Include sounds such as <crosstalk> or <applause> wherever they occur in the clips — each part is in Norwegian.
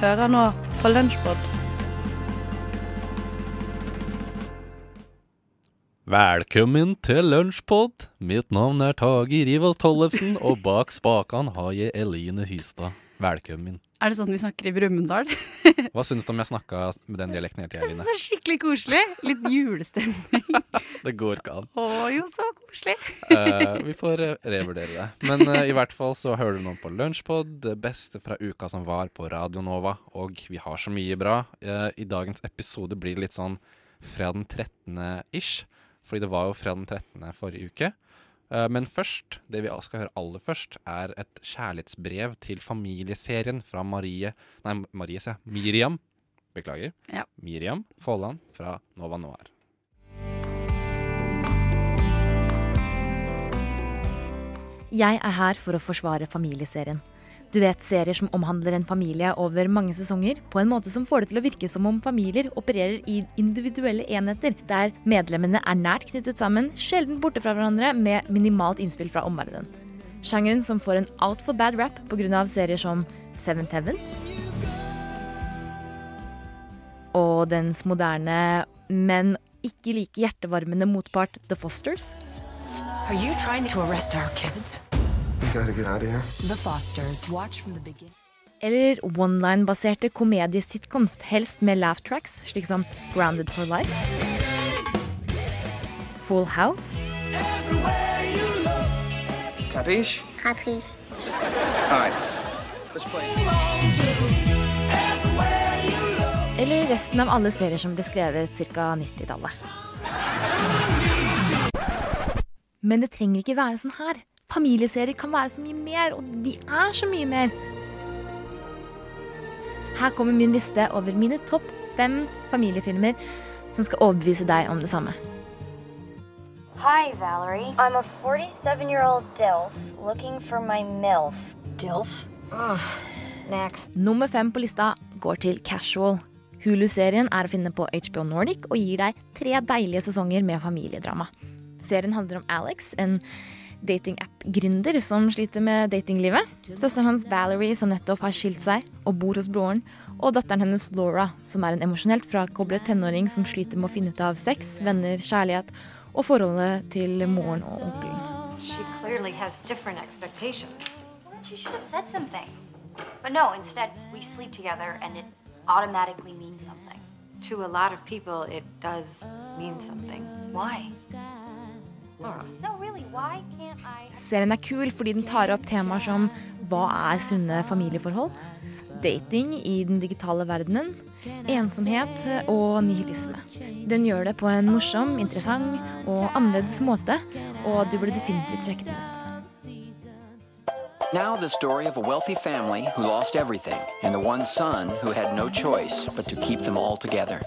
Hører nå på Lunsjpod. Velkommen til Lunsjpod. Mitt navn er Tage Rivas Tollefsen, og bak spakene har jeg Eline Hystad. Velkommen. Er det sånn de snakker i Brumunddal? <laughs> Hva syns du om jeg snakka med den dialekten hele tida, Eline? Så skikkelig koselig. Litt julestemning. <laughs> Det går ikke an. Å jo, så koselig. uh, vi får eh, revurdere det. Men uh, i hvert fall så hører du noen på Lunsjpod, det beste fra uka som var på Radio Nova. Og vi har så mye bra. Uh, I dagens episode blir det litt sånn fra den 13. ish. Fordi det var jo fra den 13. forrige uke. Eh, Men først, det vi skal høre aller først, er et kjærlighetsbrev til familieserien fra Marie Nei, Marie, sier. Miriam. Beklager. Ja. Miriam Folland fra Nova Noir. Jeg er her for å forsvare familieserien. Du vet serier som omhandler en familie over mange sesonger, på en måte som får det til å virke som om familier opererer i individuelle enheter, der medlemmene er nært knyttet sammen, sjelden borte fra hverandre, med minimalt innspill fra omverdenen. Sjangeren som får en altfor bad rap pga. serier som Seventh Heaven. Og dens moderne, men ikke like hjertevarmende motpart The Fosters. Are you trying to arrest our kids? Eller one-line-baserte komediesitcoms, helst med laugh tracks, slik som Grounded for Life. Full House. Capiche? Capiche. All right. Let's play. Eller resten av alle serier som ble skrevet ca. 90-tallet. Men det trenger ikke være sånn her. Familieserier kan være så mye mer, og de er så mye mer. Her kommer min liste over mine topp fem familiefilmer som skal overbevise deg om det samme. Hi, Valerie. I'm a 47 year old DILF looking for my MILF. DILF? Ugh. Next. Nummer fem på lista går til Casual. Hulu-serien er å finne på HBO Nordic og gir deg tre deilige sesonger med familiedrama. Serien handler om Alex, en datingapp-gründer som sliter med datinglivet. Søsteren hans Valerie, som nettopp har skilt seg og bor hos broren. Og datteren hennes Laura, som er en emosjonelt frakoblet tenåring som sliter med å finne ut av sex, venner, kjærlighet og forholdet til moren og onkelen. She clearly has different expectations. She should have said something. But no, instead, we sleep together and it automatically means something. To a lot of people, it does mean something. Why? Serien er kul fordi den tar opp temaer som hva er sunne familieforhold, dating i den digitale verdenen, ensomhet og nihilisme. Den gjør det på en morsom, interessant og annerledes måte, og du burde definitivt sjekke den ut. Now, the story of a wealthy family who lost everything, and the one son who had no choice but to keep them all together.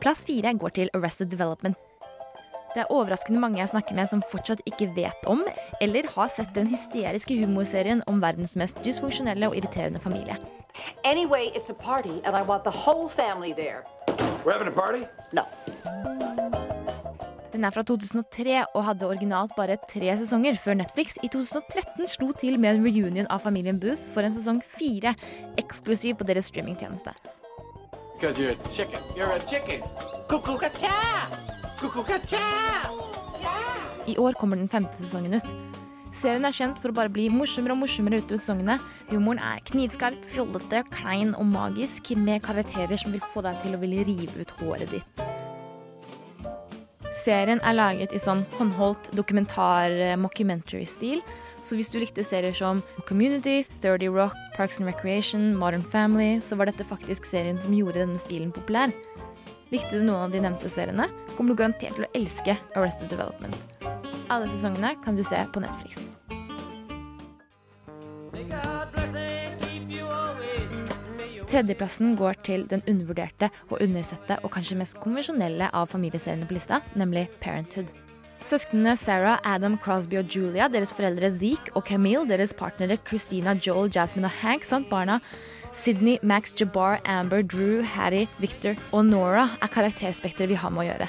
Plass fire går til Arrested Development. Det er overraskende mange jeg snakker med som fortsatt ikke vet om, eller har sett den hysteriske humorserien om verdens mest dysfunksjonelle og irriterende familie. Anyway, it's a party, and I want the whole family there. We're having a party? No. Den er fra 2003 og hadde originalt bare tre sesonger, før Netflix i 2013 slo til med en reunion av familien Booth for en sesong fire, eksklusiv på deres streamingtjeneste. Because you're a chicken. You're a chicken. Cuckoo-ca-cha! I år kommer den femte sesongen ut. Serien er kjent for å bare bli morsommere og morsommere utover sesongene. Humoren er knivskarp, fjollete, klein og magisk, med karakterer som vil få deg til å ville rive ut håret ditt. Serien er laget i sånn håndholdt dokumentar-mockumentary-stil. Så hvis du likte serier som Community, 30 Rock, Parks and Recreation, Modern Family, så var dette faktisk serien som gjorde denne stilen populær. Likte du noen av de nevnte seriene, kommer du garantert til å elske Arrested Development. Alle sesongene kan du se på Netflix. Tredjeplassen går til den undervurderte og undersette og kanskje mest konvensjonelle av familieseriene på lista, nemlig Parenthood. Søsknene Sarah, Adam, Crosby og Julia, deres foreldre Zeke og Camille, deres partnere Christina, Joel, Jasmine og Hank samt barna Sydney, Max, Jabbar, Amber, Drew, Hattie, Victor og Nora er karakterspekteret vi har med å gjøre.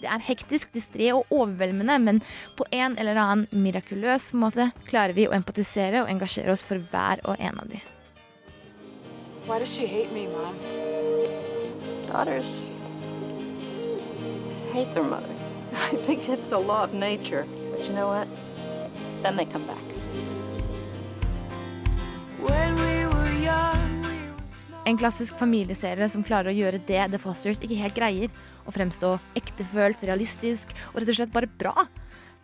Det er hektisk, distré og overveldende, men på en eller annen mirakuløs måte klarer vi å empatisere og engasjere oss for hver og en av de. Why does she hate me, Mom? Daughters hate their mothers. <laughs> I think it's a law of nature. But you know what? Then they come back. En klassisk familieserie som klarer å gjøre det The Fosters ikke helt greier. Å fremstå ektefølt, realistisk og rett og slett bare bra.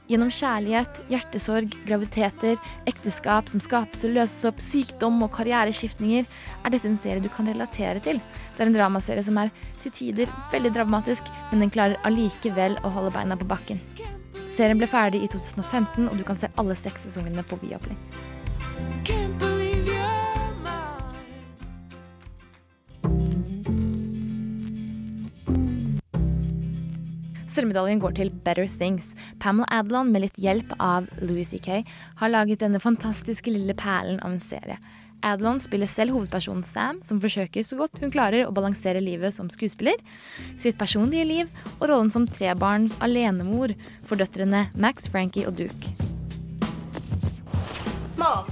Gjennom kjærlighet, hjertesorg, graviditeter, ekteskap som skapes og løses opp, sykdom og karriereskiftninger, er dette en serie du kan relatere til. Det er en dramaserie som er til tider veldig dramatisk, men den klarer allikevel å holde beina på bakken. Serien ble ferdig i 2015, og du kan se alle seks sesongene på Viaplay. Sølvmedaljen går til Better Things. Pamela Adlon, med litt hjelp av Louis C.K., har laget denne fantastiske lille perlen av en serie. Adlon spiller selv hovedpersonen Sam, som forsøker så godt hun klarer å balansere livet som skuespiller, sitt personlige liv og rollen som trebarns alenemor for døtrene Max, Frankie og Duke. Mom,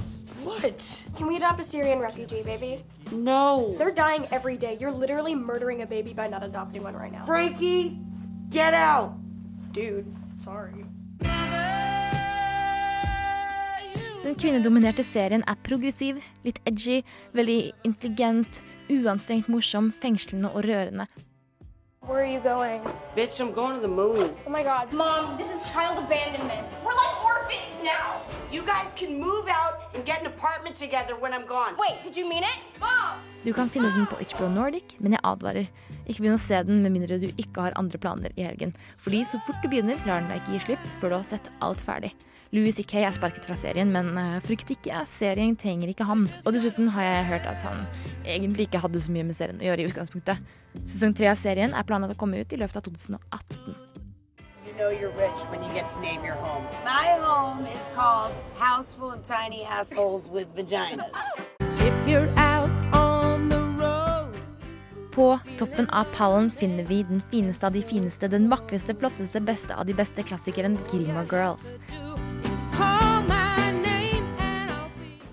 What? can we adopt a Syrian refugee baby? No. They're dying every day. You're literally murdering a baby by not adopting one right now. Frankie, get out. Dude, sorry. Den kvinnedominerte serien er progressiv, litt edgy, veldig intelligent, uanstrengt morsom, fengslende og rørende. Where are you going? Bitch, I'm going to the moon. Oh my god. Mom, this is child abandonment. We're like orphans now. You guys can move out and get an apartment together when I'm gone. Wait, did you mean it? Mom! Du kan finne den på HBO Nordic, men jeg advarer. Ikke begynn å se den med mindre du ikke har andre planer i helgen. Fordi så fort du begynner, lar den deg ikke gi slipp før du har sett alt ferdig. Louis C.K. er sparket fra serien, men eh, frykt ikke, serien trenger ikke han. Og dessuten har jeg hørt at han egentlig ikke hadde så mye med serien å gjøre i utgangspunktet. Sesong tre av serien er planlagt å komme ut i løpet av 2018. You know you're rich when you get to name your home. My home is called House Full of Tiny Assholes with Vaginas. If you're out on the road. På toppen av pallen finner vi den fineste av de fineste, den vakreste, flotteste, beste av de beste klassikeren Gilmore Girls.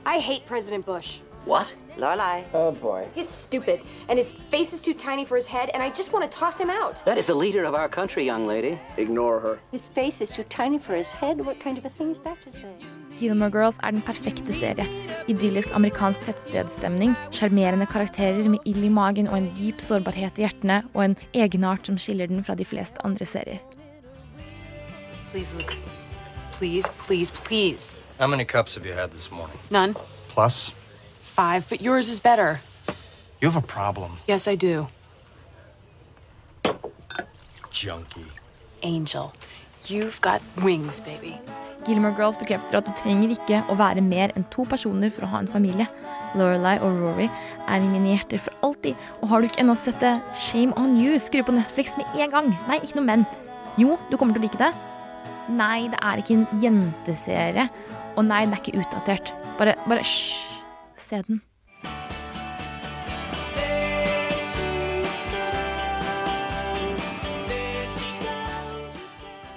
I hate President Bush. What? Lorelai. Oh boy. He's stupid, and his face is too tiny for his head, and I just want to toss him out. That is the leader of our country, young lady. Ignore her. His face is too tiny for his head. What kind of a thing is that to say? Gilmore Girls er den perfekte serie. Idyllisk amerikansk tettstedsstemning, sjarmerende karakterer med ild i magen og en dyp sårbarhet i hjertene, og en egenart som skiller den fra de fleste andre serier. Please, Luke. Please, please, please. How many cups have you had this morning? None. Plus, Five, but yours is better. you have a problem, Yes, I do. junkie. Angel, you've got wings, baby. Gilmore Girls bekrefter at du trenger ikke å være mer enn to personer for å ha en familie. Lorelai og Rory er i mine hjerter for alltid, og har du ikke ennå sett det, shame on you, skru på Netflix med en gang. Nei, ikke noe men. Jo, du kommer til å like det. Nei, det er ikke en jenteserie. Og nei, den er ikke utdatert. Bare, bare hysj. Se den.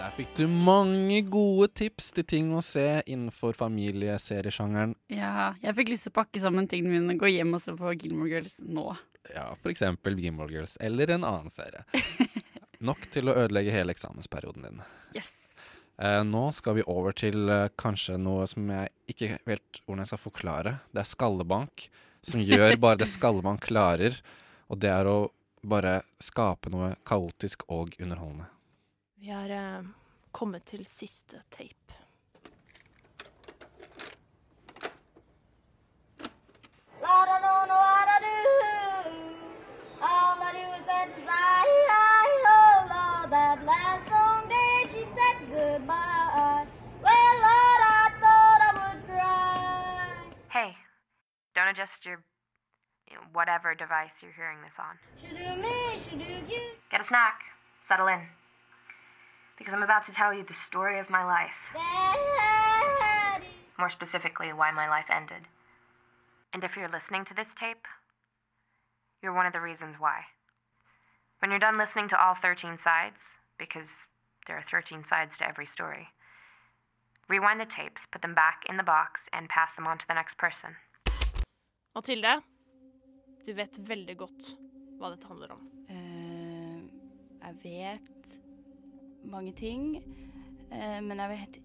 Der fikk du mange gode tips til ting å se innenfor familieseriesjangeren. Ja, jeg fikk lyst til å pakke sammen tingene mine og gå hjem og se på Gilmore Girls nå. Ja, for eksempel Gilmore Girls, eller en annen serie. <laughs> Nok til å ødelegge hele eksamensperioden din. Yes. Eh, nå skal vi over til eh, kanskje noe som jeg ikke vet hvordan jeg skal forklare. Det er skallebank, som gjør bare det skallebank klarer. Og det er å bare skape noe kaotisk og underholdende. Vi har eh, kommet til siste tape. I don't your you know, whatever device you're hearing this on. Should do me, should do you. Get a snack. Settle in. Because I'm about to tell you the story of my life. More specifically, why my life ended. And if you're listening to this tape, you're one of the reasons why. When you're done listening to all 13 sides, because There are 13 sides to every story. Rewind the tapes, put them back in the box, and pass them on to the next person. Mathilde, du vet veldig godt hva dette handler om. Uh, jeg vet mange ting, uh, men jeg vet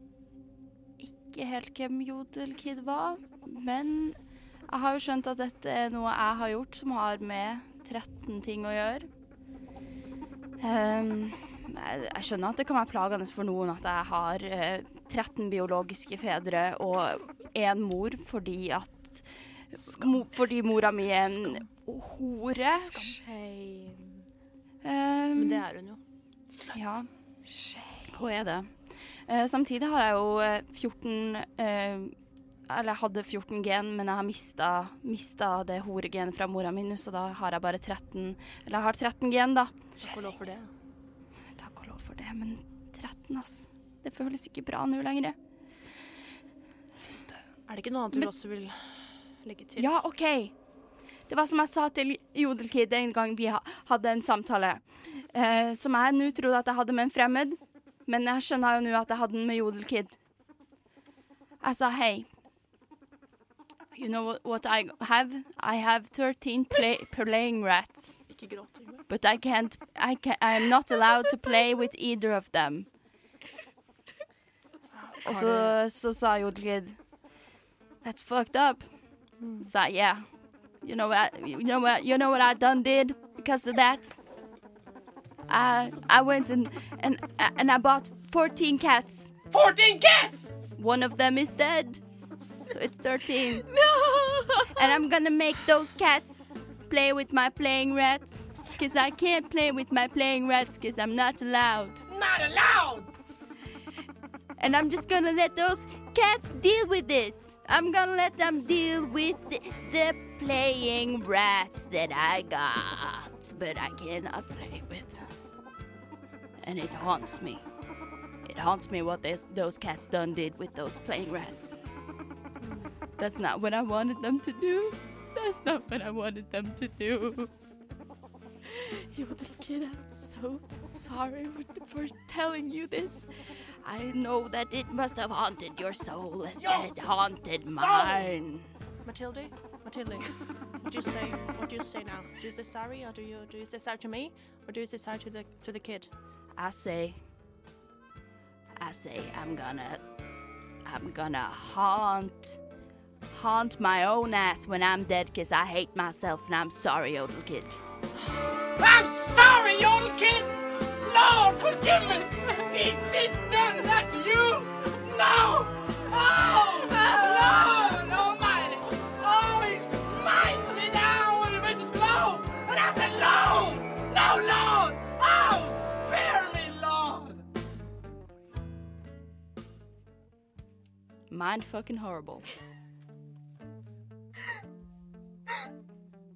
ikke helt hvem Jodelkid var. Men jeg har jo skjønt at dette er noe jeg har gjort som har med 13 ting å gjøre. Um, jeg, jeg skjønner at det kan være plagende for noen at jeg har uh, 13 biologiske fedre og én mor fordi at mo, Fordi mora mi er en hore. Shame. Um, Men det er hun jo. ja. Hun er det. Uh, samtidig har jeg jo eh, 14 uh, Eller jeg hadde 14 gen, men jeg har mista, mista det horegenet fra mora mi nå, så da har jeg bare 13 Eller jeg har 13 gen, da. Takk og lov for det. Takk og lov for det, men 13, ass. Det føles ikke bra nå lenger. Er det ikke noe annet du Men- også vil legge til? Ja, OK. Det var som jeg sa til Jodelkid en gang vi hadde en samtale, eh, som jeg nå trodde at jeg hadde med en fremmed, men jeg skjønner jo nå at jeg hadde den med Jodelkid. Jeg sa hei. You know what, I have? I have 13 play, playing rats. Ikke gråt, But I can't, I can I'm not allowed to play with either of them. Og så, så sa Jodelkid, that's fucked up. Så jeg, yeah. You know what I, you know what, you know what I done did because of that? I, I went and, and, and I bought 14 cats. 14 cats! One of them is dead. So it's 13. <laughs> No! And I'm gonna make those cats play with my playing rats. Because I can't play with my playing rats because I'm not allowed. Not allowed! And I'm just gonna let those cats deal with it. I'm gonna let them deal with the, the playing rats that I got, but I cannot play with. Them. And it haunts me. It haunts me what this, those cats done did with those playing rats. That's not what I wanted them to do. That's not what I wanted them to do. Yodel kid, I'm so sorry for telling you this. I know that it must have haunted your soul as Your it haunted mine. Matilda, Matilda, what do you say? What do you say now? Do you say sorry, or do you do you say sorry to me, or do you say sorry to the to the kid? I say, I say, I'm gonna, I'm gonna haunt, haunt my own ass when I'm dead, cause I hate myself and I'm sorry, Yodel kid. I'm sorry, Yodel Kid! Lord, forgive me! Mind fucking horrible.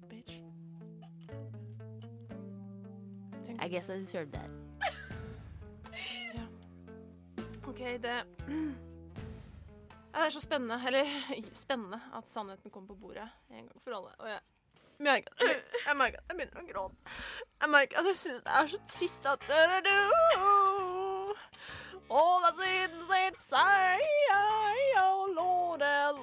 Bitch. I guess I deserve that. <laughs> OK, det <clears throat> Det er så spennende, eller <laughs> spennende, at sannheten kommer på bordet en gang for alle. Og jeg merker, <clears throat> jeg merker at jeg begynner å gråte. Jeg merker at jeg syns det er så trist at. All that's inside,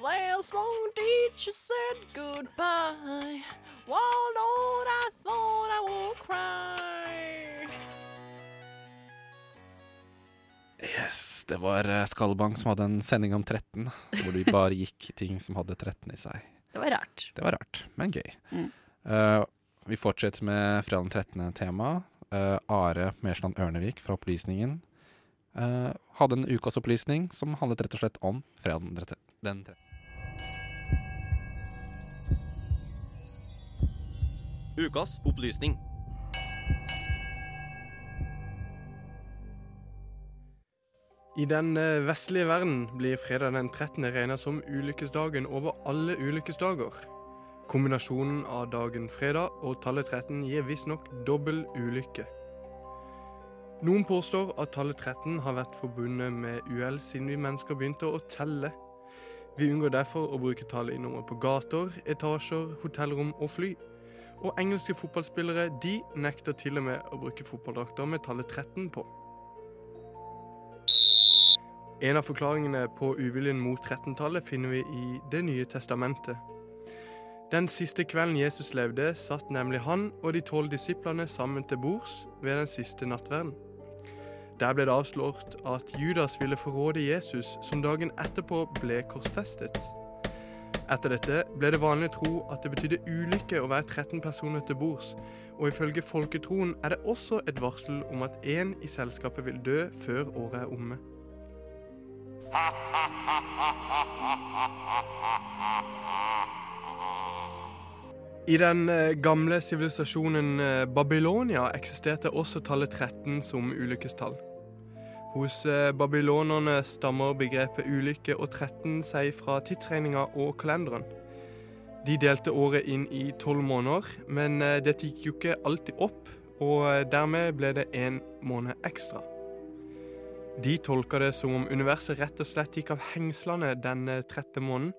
Last won't teacher said goodbye. Well, Lord, I thought I would cry. Yes, det var eh, som hadde en sending om 13, hvor de bare gikk ting som hadde 13 i seg. Det var rart. Det var rart, men gøy. Mm. Uh, vi fortsetter med fredag den 13. tema. Uh, Are Mersland Ørnevik fra Opplysningen Uh, hadde en ukas opplysning som handlet rett og slett om fredag den 13. Den 13. Ukas opplysning. I den eh, vestlige verden blir fredag den 13. regnet som ulykkesdagen over alle ulykkesdager. Kombinasjonen av dagen fredag og tallet 13 gir visstnok dobbel ulykke. Noen påstår at tallet 13 har vært forbundet med uhell siden vi mennesker begynte å telle. Vi unngår derfor å bruke nummer på gater, etasjer, hotellrom og fly. Og engelske fotballspillere de nekter til og med å bruke fotballdrakter med tallet 13 på. En av forklaringene på uviljen mot 13-tallet finner vi i Det nye testamentet. Den siste kvelden Jesus levde, satt nemlig han og de tolv disiplene sammen til bords ved den siste nattverden. Der ble det avslått at Judas ville forråde Jesus, som dagen etterpå ble korsfestet. Etter dette ble det vanlig å tro at det betydde ulykke å være 13 personer til bords, og ifølge folketroen er det også et varsel om at én i selskapet vil dø før året er omme. I den eh, gamle sivilisasjonen eh, Babylonia eksisterte også tallet 13 som ulykkestall. Hos eh, babylonerne stammer begrepet ulykke og 13 seg fra tidsregninga og kalenderen. De delte året inn i tolv måneder, men eh, dette gikk jo ikke alltid opp, og eh, dermed ble det én måned ekstra. De tolka det som om universet rett og slett gikk av hengslene den eh, trette måneden,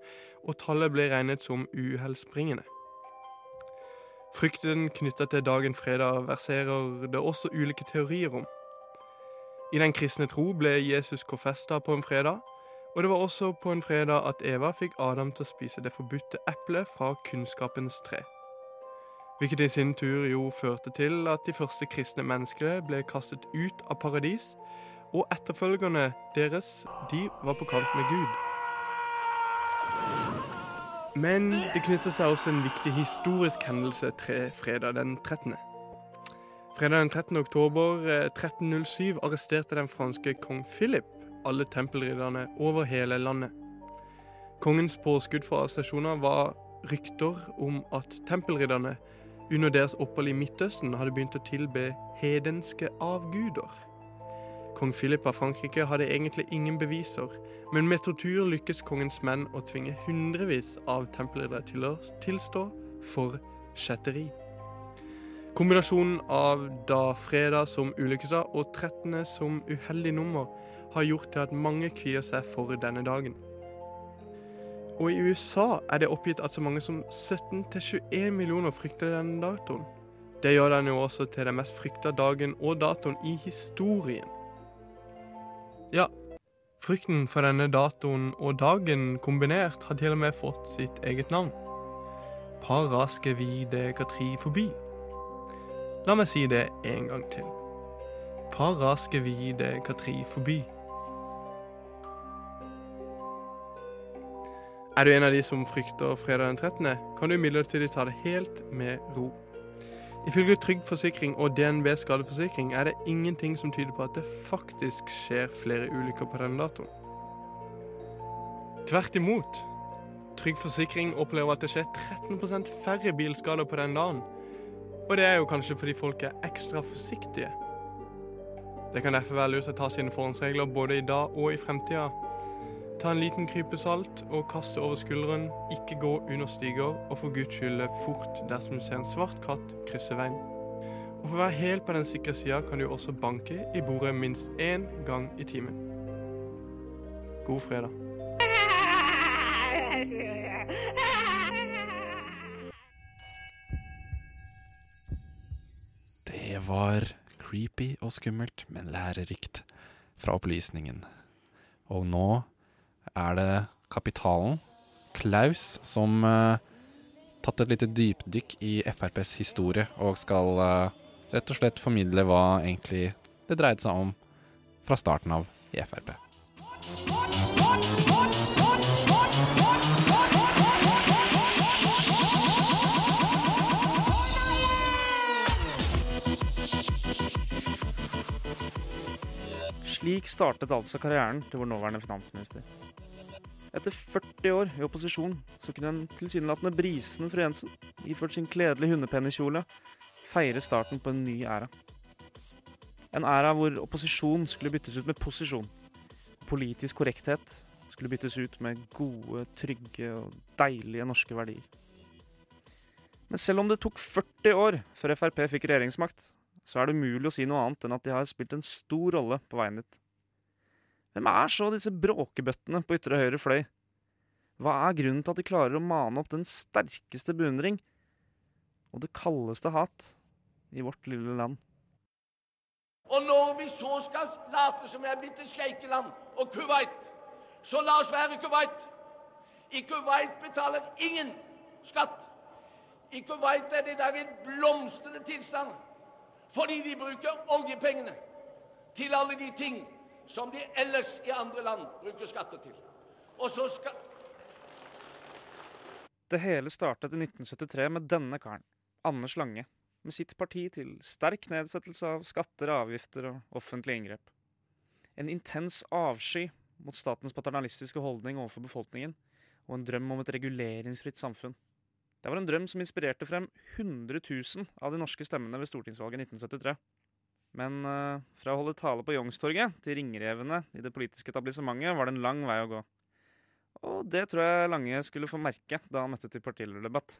og tallet ble regnet som uhellsbringende. Frykten knytta til dagen fredag verserer det også ulike teorier om. I den kristne tro ble Jesus korfesta på en fredag, og det var også på en fredag at Eva fikk Adam til å spise det forbudte eplet fra kunnskapens tre. Hvilket i sin tur jo førte til at de første kristne menneskene ble kastet ut av paradis, og etterfølgerne deres, de var på kant med Gud. Men det knytter seg også en viktig historisk hendelse til fredag den 13. Fredag den 13. oktober eh, 1307 arresterte den franske kong Philip alle tempelridderne over hele landet. Kongens påskudd for arrestasjoner var rykter om at tempelridderne under deres opphold i Midtøsten hadde begynt å tilbe hedenske avguder. Kong Philip av Frankrike hadde egentlig ingen beviser, men med tortur lykkes kongens menn å tvinge hundrevis av tempelriddere til å tilstå for kjetteri. Kombinasjonen av da fredag som ulykkesdag og 13. som uheldig nummer har gjort til at mange kvier seg for denne dagen. Og i USA er det oppgitt at så mange som 17-21 millioner frykter denne datoen. Det gjør den jo også til den mest frykta dagen og datoen i historien. Ja, frykten for denne datoen og dagen kombinert har til og med fått sitt eget navn. Paraskevide-katri-fobi. La meg si det en gang til. Paraskevide-katri-fobi. Er du en av de som frykter fredag den 13., kan du imidlertid ta det helt med ro. Ifølge Trygg Forsikring og DNB skadeforsikring er det ingenting som tyder på at det faktisk skjer flere ulykker på denne datoen. Tvert imot. Trygg Forsikring opplever at det skjer 13% færre bilskader på den dagen. Og det er jo kanskje fordi folk er ekstra forsiktige. Det kan derfor være lurt å ta sine forhåndsregler både i dag og i fremtida. Ta en liten krype salt og kast det over skulderen. Ikke gå under stiger, og for guds skyld løp fort dersom du ser en svart katt krysse veien. Og For å være helt på den sikre sida kan du også banke i bordet minst én gang i timen. God fredag. Var creepy og skummelt, men lærerikt fra opplysningen. Og nå er det Kapitalen, Klaus, som uh, tatt et lite dypdykk i FrPs historie og skal uh, rett og slett formidle hva egentlig det dreide seg om fra starten av i Frp. Slik startet altså karrieren til vår nåværende finansminister. Etter 40 år i opposisjon så kunne den tilsynelatende brisen fru Jensen, iført sin kledelige hundepennekjole, feire starten på en ny æra. En æra hvor opposisjon skulle byttes ut med posisjon. Politisk korrekthet skulle byttes ut med gode, trygge og deilige norske verdier. Men selv om det tok 40 år før Frp fikk regjeringsmakt, så er det umulig å si noe annet enn at de har spilt en stor rolle på veien dit. Hvem er så disse bråkebøttene på ytre høyre fløy? Hva er grunnen til at de klarer å mane opp den sterkeste beundring og det kaldeste hat i vårt lille land? Og når vi så skal late som vi er blitt et sjeikeland og Kuwait, så la oss være Kuwait. I Kuwait betaler ingen skatt. I Kuwait er det der en blomstrende tilstand fordi de bruker oljepengene til alle de ting som de ellers i andre land bruker skatter til. Og så skal Det hele startet i 1973 med denne karen, Anders Lange, med sitt parti til sterk nedsettelse av skatter, avgifter og offentlige inngrep. En intens avsky mot statens paternalistiske holdning overfor befolkningen, og en drøm om et reguleringsfritt samfunn. Det var en drøm som inspirerte frem 100 000 av de norske stemmene ved stortingsvalget i 1973. Men uh, fra å holde tale på Youngstorget til ringrevene i det politiske etablissementet var det en lang vei å gå. Og det tror jeg Lange skulle få merke da han møtte til partilederdebatt.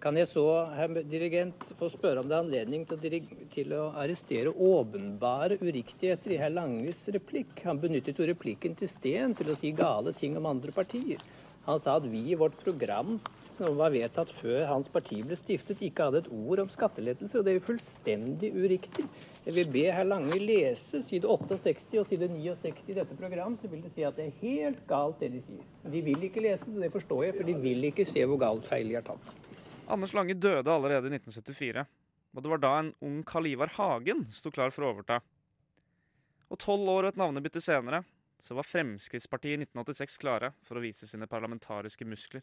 Kan jeg så, herr dirigent, få spørre om det er anledning til å, til å arrestere åpenbare uriktigheter i herr Langes replikk? Han benyttet jo replikken til Steen til å si gale ting om andre partier. Han sa at vi i vårt program, som var vedtatt før hans parti ble stiftet, ikke hadde et ord om skattelettelser, og det er jo fullstendig uriktig. Jeg vil be herr Lange lese side 68 og side 69 i dette program, så vil de si at det er helt galt det de sier. De vil ikke lese det, det forstår jeg, for de vil ikke se hvor galt feil de har tatt. Anders Lange døde allerede i 1974, og det var da en ung Karl Ivar Hagen sto klar for å overta. Og tolv år og et navnebytte senere så var Fremskrittspartiet i 1986 klare for å vise sine parlamentariske muskler.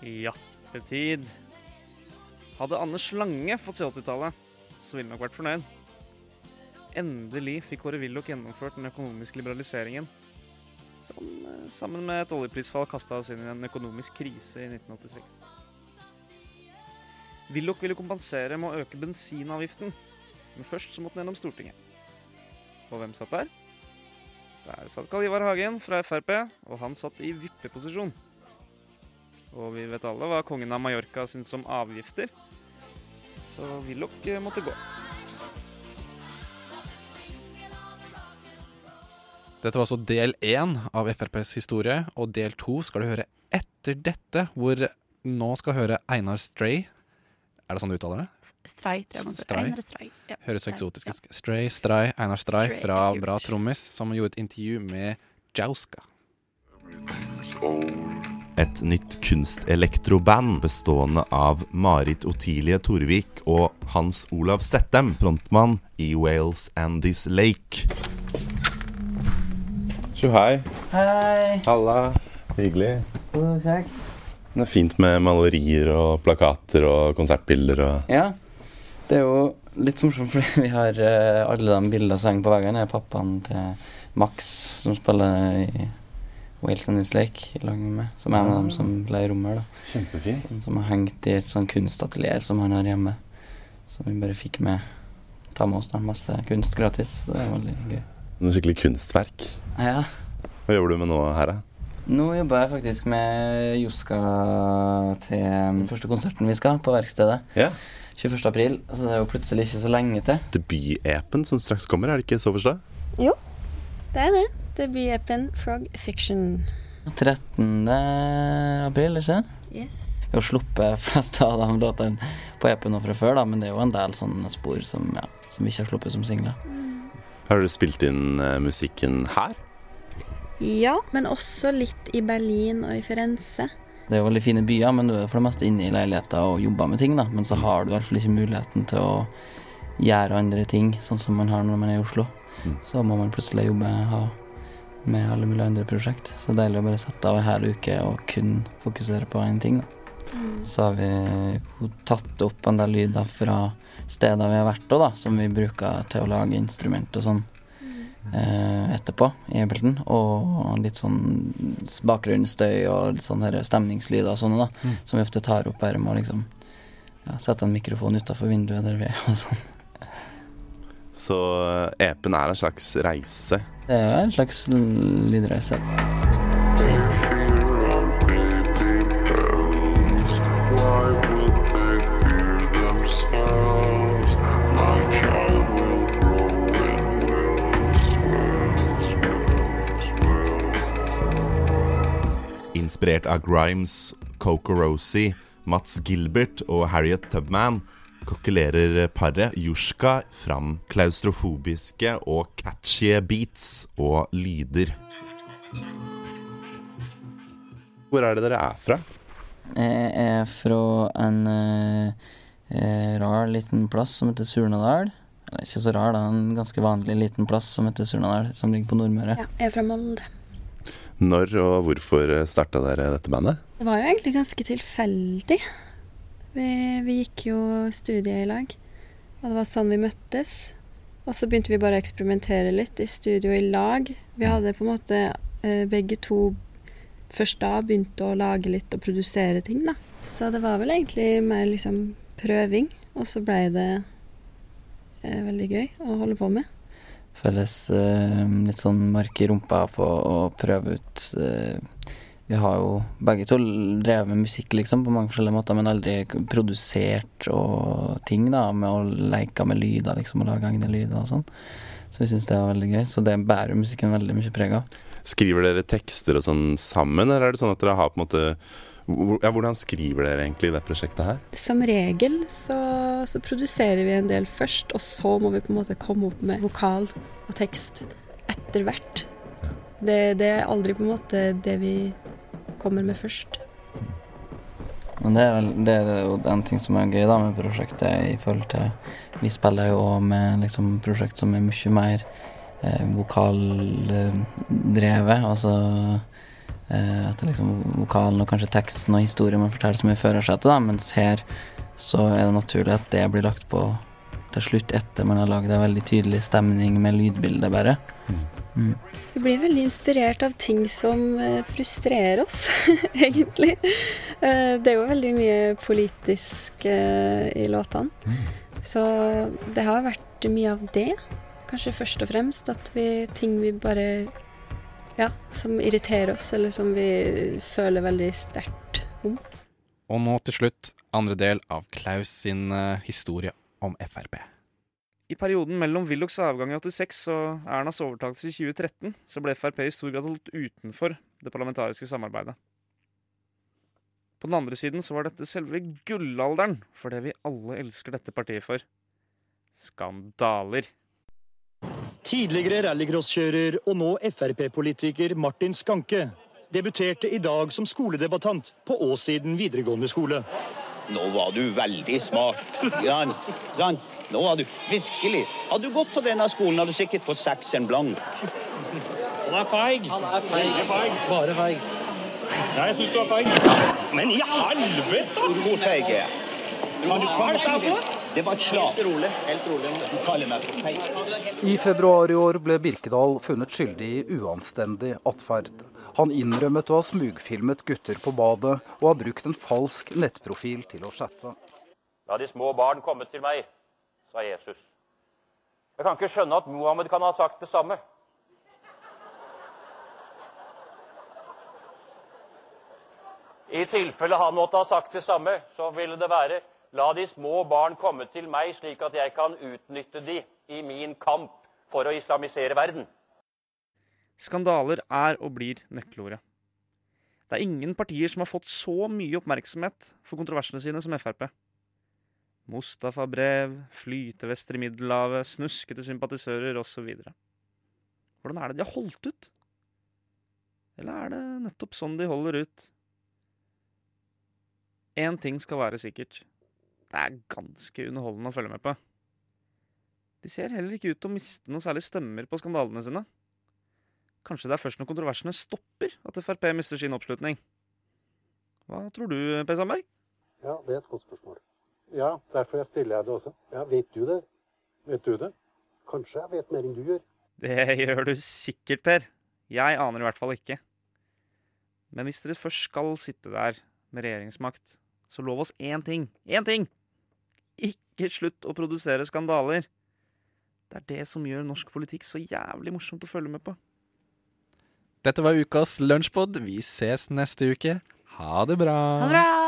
Jappetid. Hadde Anders Lange fått se 80-tallet, så ville han nok vært fornøyd. Endelig fikk Kåre Willoch gjennomført den økonomiske liberaliseringen, som eh, sammen med et oljeprisfall kasta oss inn i en økonomisk krise i 1986. Willoch ville kompensere med å øke bensinavgiften, men først så måtte han gjennom Stortinget. Og hvem satt der? Der satt Karl Ivar Hagen fra Frp, og han satt i vippeposisjon. Og vi vet alle hva kongen av Mallorca syntes om avgifter, så Willoch eh, måtte gå. Dette var altså del én av FrPs historie, og del to skal du høre etter dette, hvor nå skal høre Einar Stray. Er det sånn du uttaler det? Stray, tror jeg man sier. Stray. Einar Stray. Ja. Høres så eksotisk ut. Stray, Stray, Einar Stray Stray, fra kult. Bra Trommis, som gjorde et intervju med Jauska. Et nytt kunstelektroband bestående av Marit Otilie Torvik og Hans Olav Settem, frontmann i Wales and This Lake. Tjo Hei. Halla. Hyggelig. God kjekt. Det er fint med malerier og plakater og konsertbilder og Ja. Det er jo litt morsomt, fordi vi har uh, alle de bildene som henger på veggen, er pappaen til Max, som spiller i Wales and His Lake i lag med. Som er en av dem som leier rommet. her. da. Kjempefint. Som har hengt i et sånn kunstatelier som han har hjemme. Som vi bare fikk med ta med oss. da, Masse kunst gratis. Så det er veldig gøy. noe skikkelig kunstverk. Ja. Hva jobber du med nå her, da? Nå jobber jeg faktisk med Joska til den første konserten vi skal, på verkstedet. Ja. 21. april, så det er jo plutselig ikke så lenge til. Debut-apen som straks kommer, er det ikke så å forstå? Jo, det er det. Debut-apen Frog Fiction. 13. april, ikke Yes. Jeg har sluppet flest av de låtene på EP-en fra før, da, men det er jo en del sånne spor som, ja, som vi ikke har sluppet som singler. Har dere spilt inn eh, musikken her? Ja, men også litt i Berlin og i Firenze. Det er jo veldig fine byer, men du er for det meste inne i leiligheter og jobber med ting, da. Men så har du i hvert fall ikke muligheten til å gjøre andre ting, sånn som man har når man er i Oslo. Så må man plutselig jobbe ha, med alle mulige andre prosjekt. Så det er deilig å bare sette av en hel uke og kun fokusere på én ting, da. Så har vi tatt opp en del lyder fra steder vi har vært på, da, som vi bruker til å lage instrument og sånn etterpå i Ableton. Og litt sånn bakgrunnsstøy og litt sånn stemningslyder og sånne, da. Mm. Som vi ofte tar opp her med å liksom ja, sette en mikrofon utafor vinduet der vi er og sånn. Så eh, EP-en er en slags reise. Det er en slags lydreise. Inspirert av Grimes, Coco Rosie, Mats Gilbert og Harriet Tubman, kokkelerer paret Jushka fram klaustrofobiske og catchy beats og lyder. Hvor er det dere er fra? Jeg er fra en eh, eh, rar liten plass som heter Surnadal. Ikke så rar, da. En ganske vanlig liten plass som heter Surnadal, som ligger på Nordmøre. Ja, jeg er fra Molde. Når og hvorfor starta dere dette bandet? Det var jo egentlig ganske tilfeldig. Vi, vi gikk jo studiet i lag, og det var sånn vi møttes. Og så begynte vi bare å eksperimentere litt i studio i lag. Vi hadde på en måte eh, begge to først da begynt å lage litt og produsere ting, da. Så det var vel egentlig mer liksom prøving, og så blei det eh, veldig gøy å holde på med. Føles eh, litt sånn mark i rumpa på å prøve ut eh, Vi har jo begge to drevet med musikk, liksom, på mange forskjellige måter, men aldri produsert og ting, da, med å leke med lyder, liksom, og lage egne lyder og sånn. Så vi syns det var veldig gøy. Så det bærer musikken veldig mye preg av. Skriver dere tekster og sånn sammen, eller er det sånn at dere har på en måte Hvordan skriver dere egentlig det prosjektet her? Som regel så, så produserer vi en del først, og så må vi på en måte komme opp med vokal og tekst etter hvert. Det, det er aldri på en måte det vi kommer med først. Men det er, vel, det er jo den ting som er gøy da med prosjektet i forhold til Vi spiller jo også med liksom prosjekt som er mye mer eh, vokaldrevet. Altså eh, at det liksom vokalen og kanskje teksten og historien man forteller som seg til, da. Mens her så er det naturlig at det blir lagt på til slutt etter man har lagd en veldig tydelig stemning med lydbildet, bare. Mm. Vi blir veldig inspirert av ting som eh, frustrerer oss, <laughs> egentlig. Eh, det er jo veldig mye politisk i låtene. Så det har vært mye av det. Kanskje først og fremst at vi ting vi bare Ja, som irriterer oss, eller som vi føler veldig sterkt om. Og nå til slutt andre del av Klaus sin eh, historie om Frp. I perioden mellom Willochs avgang i 86 og Ernas overtakelse i 2013 så ble Frp i stor grad holdt utenfor det parlamentariske samarbeidet. På den andre siden så var dette selve gullalderen for det vi alle elsker dette partiet for. Skandaler. Tidligere rallycrosskjører og nå Frp-politiker Martin Skanke debuterte i dag som skoledebattant på Åssiden videregående skole. Nå var du veldig smart. Sant? Sant? Nå var du virkelig Hadde du gått på denne skolen, hadde du sikkert fått seksen blank. Han er feig. Han er feig. Bare feig. Ja, jeg syns du er feig. Men i helvete! Hvor feig er jeg? Hva er dette her for? Det var et slag. Helt rolig. Helt rolig. Du kaller meg for feig. I februar i år ble Birkedal funnet skyldig i uanstendig atferd. Han innrømmet å ha smugfilmet gutter på badet, og har brukt en falsk nettprofil til å chatte. La de små barn komme til meg, sa Jesus. Jeg kan ikke skjønne at Mohammed kan ha sagt det samme. I tilfelle han måtte ha sagt det samme, så ville det være La de små barn komme til meg, slik at jeg kan utnytte de i min kamp for å islamisere verden. Skandaler er og blir nøkkelordet. Det er ingen partier som har fått så mye oppmerksomhet for kontroversene sine som Frp. Mustafa-brev, flytevester i Middelhavet, snuskete sympatisører osv. Hvordan er det de har holdt ut? Eller er det nettopp sånn de holder ut? Én ting skal være sikkert. Det er ganske underholdende å følge med på. De ser heller ikke ut til å miste noe særlig stemmer på skandalene sine. Kanskje det er først når kontroversene stopper at Frp mister sin oppslutning. Hva tror du, Per Sandberg? Ja, det er et godt spørsmål. Ja, derfor jeg stiller jeg det også. Ja, Vet du det? Vet du det? Kanskje jeg vet mer enn du gjør. Det gjør du sikkert, Per. Jeg aner i hvert fall ikke. Men hvis dere først skal sitte der med regjeringsmakt, så lov oss én ting. Én ting! Ikke slutt å produsere skandaler. Det er det som gjør norsk politikk så jævlig morsomt å følge med på. Dette var ukas lunsjpod. Vi ses neste uke. Ha det bra. Ha det bra!